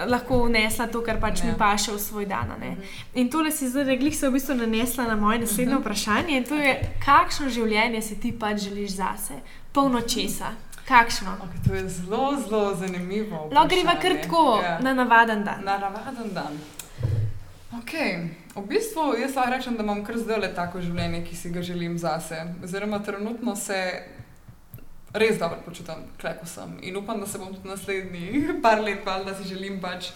lahko vnesla to, kar pač mi Ja. paše v svoj dan. ne. Mhm. In tole si zdaj reglih se v bistvu nanesla na moje naslednje Mhm. vprašanje in to je, kakšno življenje si ti pač želiš zase, polno česa. Kakšno? Okay, to je zelo, zelo zanimivo. Lahko greva kar tako, Ja. na navaden dan. Na navaden dan. Okay. V bistvu jaz lahko rečem, da imam kar zdaj le tako življenje, ki si ga želim zase. Oziroma, trenutno se res dobro počutim, kleko sem. In upam, da se bom tudi naslednjih par let, pa da si želim pač.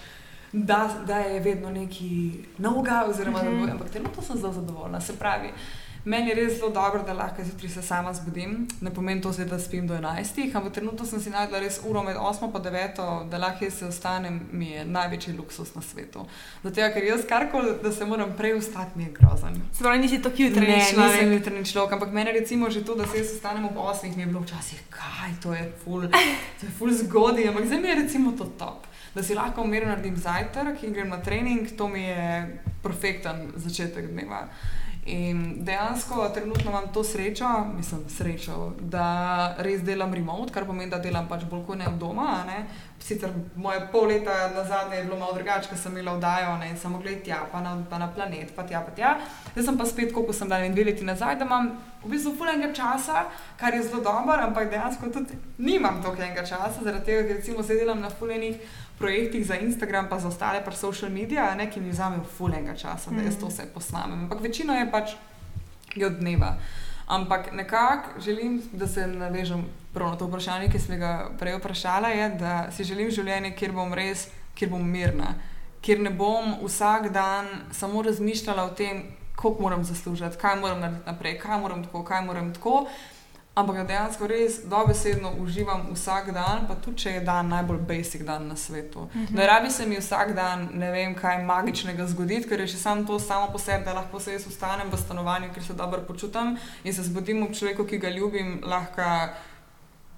Da, da je vedno nekaj novega, oziroma Mhm. mm -hmm. ampak trenutno sem zelo zadovoljna. Se pravi, meni je res zelo dobro, da lahko zjutraj se sama zbudim. Ne pomeni to, zdaj, da spim do 11, ampak trenutno sem si najdla res uro med 8 in 9, da lahko jaz se ostanem, mi je največji luksus na svetu. Zato, ker jaz karkoli, da se moram prej vstati, mi je grozen. Se pravi, nisi tako Ne, jutranji nisem človek. jutranji človek, ampak meni recimo že to, da se jaz ostanem ob 8, mi je bilo včasih, kaj to je, ful, to je ful zgodaj, ampak zdaj mi je recimo to top. Da si lahko umirno naredim zajtrk in grem na trening, to mi je perfekten začetek dneva. In dejansko trenutno imam to srečo, mislim, srečo, da res delam remote, kar pomeni, da delam pač bolj kot ne od doma. Ne? Sicer moje pol leta nazadnje je bilo malo drugače, ker sem imela vdajo ne? in samo gledaj tja, pa na, pa na planet, pa tja, pa tja. Zdaj sem pa spet, kot sem ne vem, dve leti nazaj, da imam v bistvu fulenga časa, kar je zelo dobro, ampak dejansko tudi nimam toliko časa, zaradi tega, ker recimo zdaj delam na fulenih projektih za Instagram, pa za ostale pa social medije, ne, ki mi vzamejo fulenga časa, da jaz to vse posnamem. Ampak večino je pač je od dneva. Ampak nekako želim, da se navežem prav na to vprašanje, ki sem ga prej vprašala, je, da si želim življenje, kjer bom res, kjer bom mirna, kjer ne bom vsak dan samo razmišljala o tem, koliko moram zaslužiti, kaj moram narediti naprej, kaj moram tako, kaj moram tako. Ampak ja, dejansko res dobesedno uživam vsak dan, pa tudi če je dan najbolj basic dan na svetu. Uh Mhm. -huh. Ne rabi se mi vsak dan ne vem kaj magičnega zgoditi, ker je še samo to samo po sebi, da lahko se jaz ustanem v stanovanju, ker se dobro počutim in se zbudim ob človeku, ki ga ljubim, lahko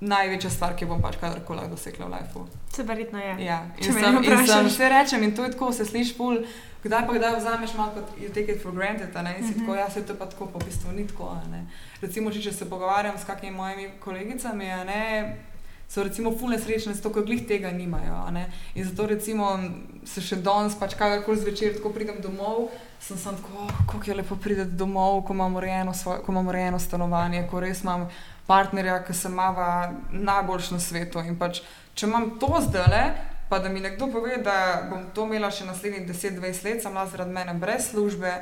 največja stvar, ki bom pač kadarkoli dosegla v lifeu. Se verjetno je. Ja, in sem, in sem še rečem, in to je tako, se sliši pol, kdaj pa kdaj vzameš malo kot you take it for granted, ne, in si Mhm. tako, ja, se to pa tako, pa v bistvu ni tako, ne. Recimo, že, če se pogovarjam s kakimi mojimi kolegicami, ne, so recimo fulne srečne, zato ker glih tega nimajo, ne. In zato recimo se še danes, pač kadarkoli zvečer, tako pridem domov, sem sam tako, oh, kako je lepo prideti domov, ko imam urejeno, svoje, ko imam urejeno stanovanje, ko res imam partnerja, ki se mava najboljš na svetu. In pač, če imam to zdaj, pa da mi nekdo pove, da bom to imela še naslednjih 10-20 let, sem lahko zaradi mene brez službe,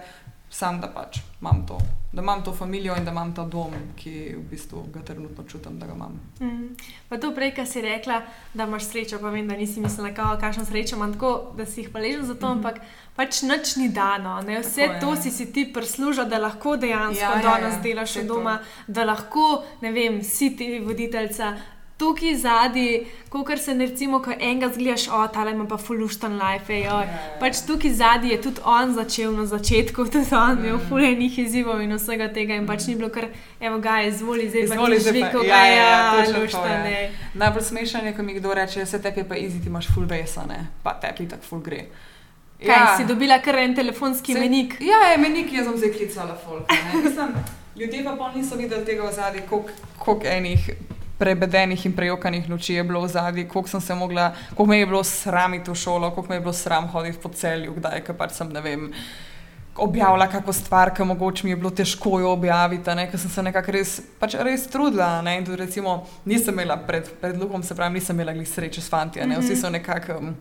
sam da pač imam to. Da imam to družino in da imam ta dom, ki v bistvu ga trenutno čutim, da ga imam. Mm. Pa to prej, ki si rekla, da imaš srečo, pa vem, da nisi mislila, kao, kakšno srečo imam, tako da si jih hvaležen za to, Mhm. ampak pač nič ni dano. Ne? Vse Tako je. to si si ti prislužil, da lahko dejansko Ja, ja, ja, danes ja, delaš saj od to. doma, da lahko, ne vem, si ti voditeljca. Tukaj zadnji, kot se ne recimo, ko enega zgledaš, o, ta ima pa fuluštan life, ej, oj. Pač tukaj zadnji je tudi on začel na začetku, tudi on imel Mm. fulejnih izzivov in vsega tega in pač ni bilo kar, evo ga, izvoli, zdaj pa Izvoli, ti zdaj pa- žviko, ja, ja, ja, je. ne. Najbolj smešen je, ko mi kdo reče, vse tebi je pa easy, ti imaš full vesa, ne? pa tebi tako full gre. Kaj si dobila kar en telefonski Saj- menik? Ja, je menik, jaz sem zdaj klicala folk. Ljudje pa pol niso videli tega v zadnji, koliko enih prebedenih in prejokanih noči je bilo v zadnji, koliko sem se mogla, koliko me je bilo sram iti v šolo, koliko me je bilo sram hoditi po celju, kdaj, ker pač sem, ne vem, objavila kako stvar, ki mogoče mi je bilo težko jo objaviti, ker sem se nekako res, pač res trudila. Ne, in tudi recimo nisem imela pred, pred lukom, se pravi, nisem imela glih sreče s fanti, ne, vsi so nekako. Um,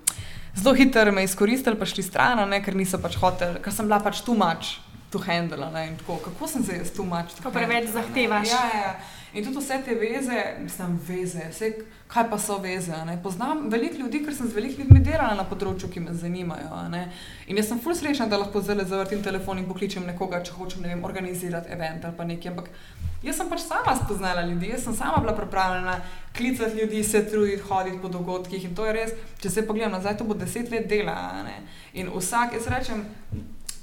Zelo hitro me izkoristili, pa šli stran, ne, ker niso pač hoteli, ker sem bila pač tu mač, tu handla. Kako sem se jaz tu mač? Ko preveč zahtevaš. Ja, ja, ja. In tudi vse te veze, mislim, veze, vse, kaj pa so veze. ne. Poznam veliko ljudi, ker sem z veliko ljudmi delala na področju, ki me zanimajo. ne. In jaz sem ful srečna, da lahko zdaj zavrtim telefon in pokličem nekoga, če hočem ne vem, organizirati event ali pa nekaj. Ampak jaz sem pač sama spoznala ljudi, jaz sem sama bila pripravljena klicati ljudi, se truditi, hoditi po dogodkih. In to je res, če se pogledam nazaj, to bo deset let dela. In vsak, jaz rečem,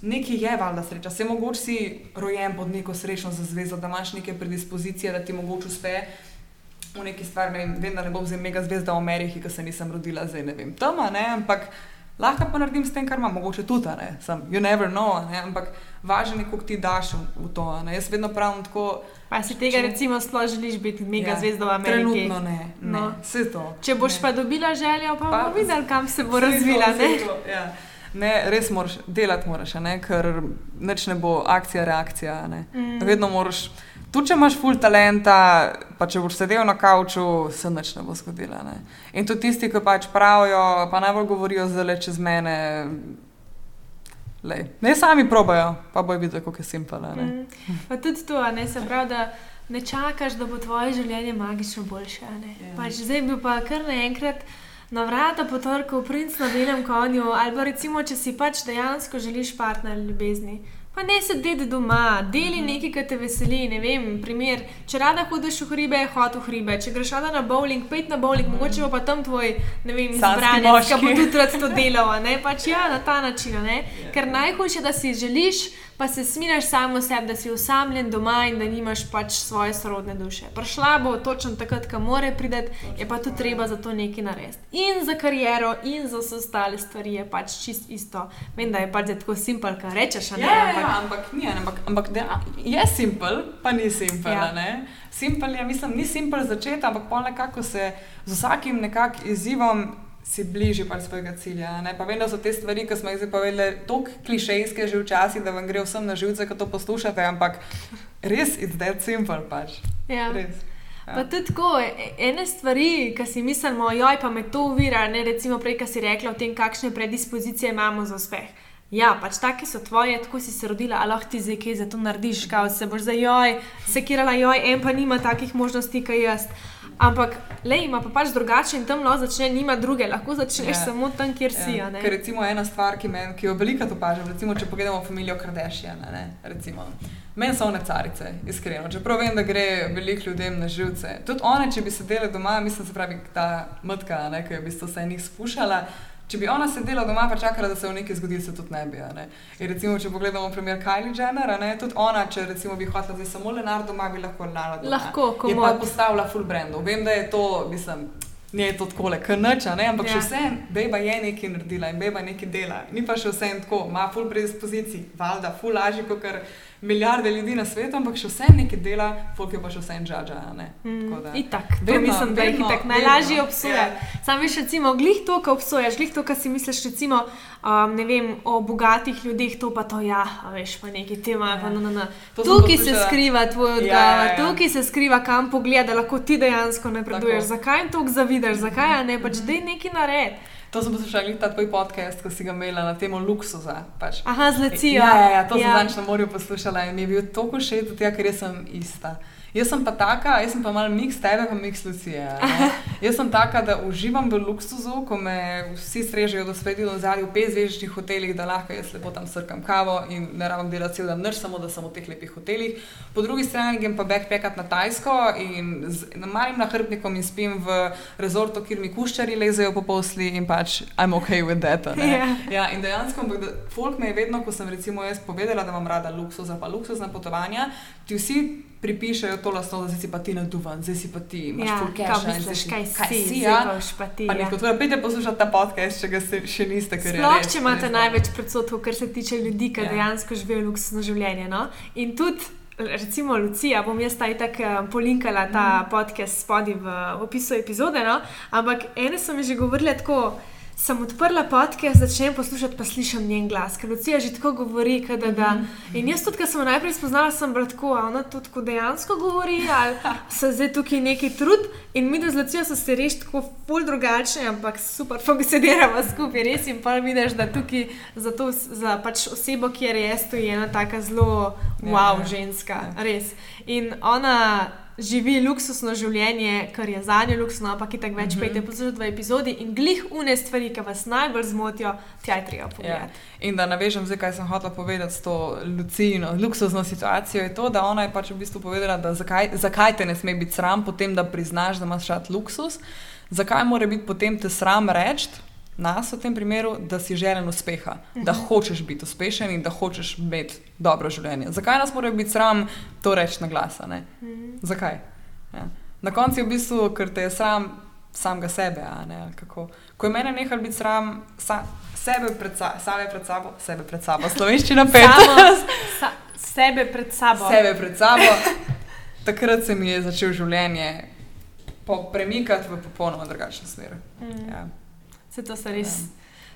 Nekaj je valjda sreča, se mogoče si rojen pod neko srečno zvezo, da imaš neke predispozicije, da ti mogoče uspe v neki stvari. Ne vem, vem, da ne bom zdaj mega zvezda v Ameriki, ker se nisem rodila zdaj, ne vem, tam, ne, ampak lahko pa naredim s tem, kar imam, mogoče tudi, ne, sem, you never know, ne, ampak važno je, koliko ti daš v, to, ne. Jaz vedno pravim tako, Pa si tega Če- recimo sploh želiš biti mega Ja, zvezda v Ameriki? trenutno ne, ne, No. vse to. Če boš ne. pa dobila željo, pa, Pa- bomo videli, kam se bo razvila. ne? to, Ja. Ne, res moraš delati, moraš, ne, ker nič ne bo akcija, reakcija. Ne. Mm. Vedno moraš, tudi če imaš full talenta, pa če boš sedel na kavču, se nič ne bo zgodilo. Ne. In tudi tisti, ki pač pravijo, pa najbolj govorijo zelo čez mene. Lej, ne sami probajo, pa bojo videti, kako je simpel. a ne. Mm. Pa tudi to, ne se pravi, da ne čakaš, da bo tvoje življenje magično boljše. ne. Ja. Pač zdaj bi pa kar naenkrat na vrata potorkal princ na belem konju, ali pa recimo, če si pač dejansko želiš partner ljubezni. Pa ne sedeti doma, deli nekaj, kar te veseli. Ne vem, primer, če rada hodiš v hribe, hod v hribe. Če greš rada na bowling, pet na bowling, mogoče bo pa tam tvoj, ne vem, izbranec, ki bo tudi rad to delal. Pač ja, na ta način. Ne? Ja. Ker najhujše, da si želiš, pa se smiraš samo sebi, da si osamljen doma in da nimaš pač svoje sorodne duše. Prišla bo točno takrat, ko more priti, je pa tudi treba za to nekaj narediti. In za kariero, in za vse ostale stvari je pač čist isto. Vem, da je pač tako simpel, kar rečeš, ne? Ja, ja, ampak- ja, ampak ni, ampak, ampak da, je simpel, pa ni simpel. Ja. Simpel je, mislim, ni simpel začeti, ampak pa nekako se z vsakim nekak izzivom si bližje pač svojega cilja. Ne? Pa vem, da so te stvari, ki smo jih zdaj povedali, tako klišejske že včasih, da vam gre vsem na živce, ko to poslušate, ampak res je zdaj simpel pač. Ja. Res. Ja. Pa tudi tako, ene stvari, ki si mislimo, joj, pa me to uvira, ne recimo prej, ki si rekla o tem, kakšne predispozicije imamo za uspeh. Ja, pač take so tvoje, tako si se rodila, a lahko ti zdaj kaj za to narediš, kao se boš za joj, sekirala joj, en pa nima takih možnosti, kot jaz. Ampak, le ima pa pač drugače in tam lahko začne, nima druge, lahko začneš Ja. samo tam, kjer si. Ja. a ne. Ker recimo ena stvar, ki, men, ki jo veliko opažam, recimo, če pogledamo familijo Kardashian, ne, recimo. Meni so one carice, iskreno. Čeprav vem, da gre veliko ljudem na živce. Tudi one, če bi sedele doma, mislim, se pravi, ta mrtka, ne, ki je v bistvu vse njih spuščala. Če bi ona sedela doma, pa čakala, da se v nekaj zgodi, se tudi ne bi. a Ne. In recimo, če pogledamo primer Kylie Jenner, ne, tudi ona, če recimo bi hotela zdaj samo Leonardo doma, bi lahko Leonardo doma. Lahko, Je pa postavila full brandov. Vem, da je to, mislim, ni je to tako, kot noč, ampak Ja. še vse, beba je nekaj naredila in beba nekaj dela. Ni pa še vse tako, ima full predispozicij, valjda, full lažje kot kar milijarde ljudi na svetu, ampak še vse nekaj dela, folk je pa še vse en džadža. Mm, Tako itak, Vedno, mislim, da jih itak najlažje obsoja. ja. Sam veš, recimo, glih to, kar obsojaš, glih to, kar si misliš, recimo, um, ne vem, o bogatih ljudeh, to pa to, ja, veš, pa neki tema, Ja. pa no, no, no. Tukaj se skriva tvoj odgovor, Ja, ja, ja. tukaj se skriva, kam pogleda, da lahko ti dejansko napreduješ. Tako. Zakaj jim to zavidaš, zakaj ne, pač dej neki nared. To sem poslušala, ta tvoj podcast, ko si ga imela na temo luksuza. Pač. Aha, z lecijo. Ja, ja, ja, to ja. sem zadnjič na morju poslušala in mi je bil tako všeč, ja, ker jaz sem ista. Jaz sem pa taka, jaz sem pa malo miks tebe, pa miks Lucije. ne. Jaz sem taka, da uživam v luksuzu, ko me vsi strežejo do sveti do zadnji v petzvezdčnih hotelih, da lahko jaz lepo tam srkam kavo in ne rabim delati cel dan, nič samo da sem v teh lepih hotelih. Po drugi strani grem pa backpackat na Tajsko in z malim nahrbnikom in spim v rezortu, kjer mi kuščari lezejo po posli in pač I'm ok with that. ne. Ja. Ja, in dejansko, folk me je vedno, ko sem recimo jaz povedala, da imam rada luksus, pa luksuzna potovanja, ti vsi pripišejo to lastnost, da zdaj si pa ti naduvan, zdaj si pa ti, imaš Ja, kaj cash. misliš, kaj si, kaj si, zdaj ja. pa ti. Pa ja. nekdo, torej, pejte poslušati ta podcast, če ga ste, še niste, ker je Sploh, res, če imate res največ predsodkov, kar se tiče ljudi, ki Ja. ja. dejansko živijo luksuzno življenje. No? In tudi, recimo, Lucija, bom jaz taj tako polinkala ta Mhm. podcast spodaj v opisu epizode. No? Ampak ene so mi že govorile tako. Sem odprla podcast, začnem poslušati, pa slišim njen glas, ker Lucija že tako govori. Kada, da. Mhm. In jaz tudi, ko sem jo najprej spoznala, sem bila tako, a ona tudi tako dejansko govori, ali se zdaj tukaj neki trud. In mi, da z Lucijo so se res tako ful drugačni, ampak super, funkcioniramo skupaj, res in pa vidiš, da tukaj za, to, za pač osebo, ki je res, to je ena taka zelo Ja, wow ja. ženska, Ja. res. In ona živi luksusno življenje, kar je za njo luksno, ampak je tako več, mm -hmm. pejte poslušati v epizodi in glih une stvari, ki vas najbolj zmotijo, tja je treba Ja. pogledati. In da navežem zdaj, kaj sem hotela povedati s to lucijno, luksuzno situacijo, je to, da ona je pač v bistvu povedala, da zakaj, zakaj te ne sme biti sram potem, da priznaš, da imaš rad luksus, zakaj mora biti potem te sram reči. Nas v tem primeru, da si želen uspeha, da hočeš biti uspešen in da hočeš imeti dobro življenje. Zakaj nas mora biti sram to reči na glas? a ne? Zakaj? Ja. Na koncu je v bistvu, ker te je sram samega sebe. ne. Ko je mene nehal biti sram sa, sebe, pred sa, same pred sabo, sebe pred sabo, slovenščina pet, Samo sa, sebe pred sabo. sebe pred sabo, takrat se mi je začelo življenje premikati v popolnoma drugačno smer. Mm. Ja. Se to se res.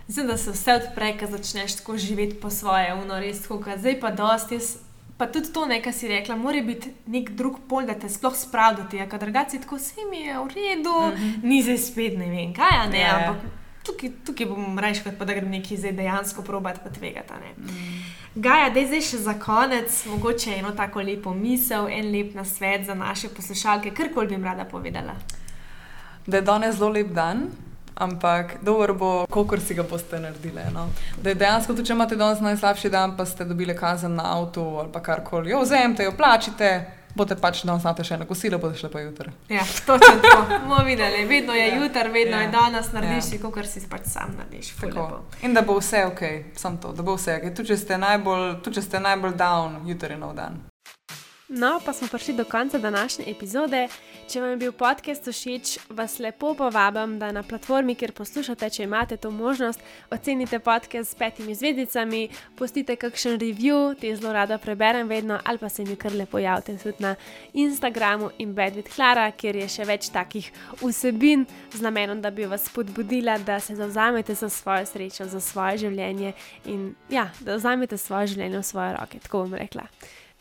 Mislim, da se vse odpre, ko začneš tako živeti po svoje, uno res tako, kot zdaj pa dosti. Jaz, pa tudi to, ne, kar si rekla, mora biti nek drug pol, da te sploh spravi do tega, ker drugače tako vse mi je v redu, mm -hmm. ni zdaj spet ne vem kaj, ne, Ja, ja. ampak tukaj, tukaj bom rajš, kot pa da grem nekaj zdaj dejansko probati pa tvegati. a ne. Mm. Gaja, da je zdaj še za konec, mogoče eno tako lepo misel, en lep nasvet za naše poslušalke, kar koli bi jim rada povedala. Da je danes zelo lep dan. Ampak dober bo, kolikor si ga boste naredili. No? Da je dejansko, tudi če imate danes najslabši dan, pa ste dobili kazen na avtu ali pa karkoli, jo vzemite, jo plačite, boste pač danes znate še na kosilo, boste šli pa jutri. Ja, točno tako. Bomo videli, vedno je Ja. jutri, vedno Ja. je danes, narediš Ja. si, kot si pač sam narediš. In da bo vse ok, samo to, da bo vse ok. Tudi če ste najbolj, tudi če ste najbolj down, jutri je nov dan. No, pa smo prišli do konca današnje epizode. Če vam je bil podcast všeč, vas lepo povabim, da na platformi, kjer poslušate, če imate to možnost, ocenite podcast s petimi zvezdicami, pustite kakšen review, te zelo rada preberem vedno, ali pa se mi kar lepo javite tudi na Instagramu in Bedvid Klara, kjer je še več takih vsebin z namenom, da bi vas spodbudila, da se zauzamete za svojo srečo, za svoje življenje in ja, da vzamete svoje življenje v svoje roke, tako bom rekla.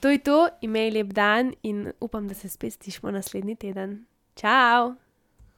To je to, imej lep dan in upam, da se spet slišimo naslednji teden. Ciao!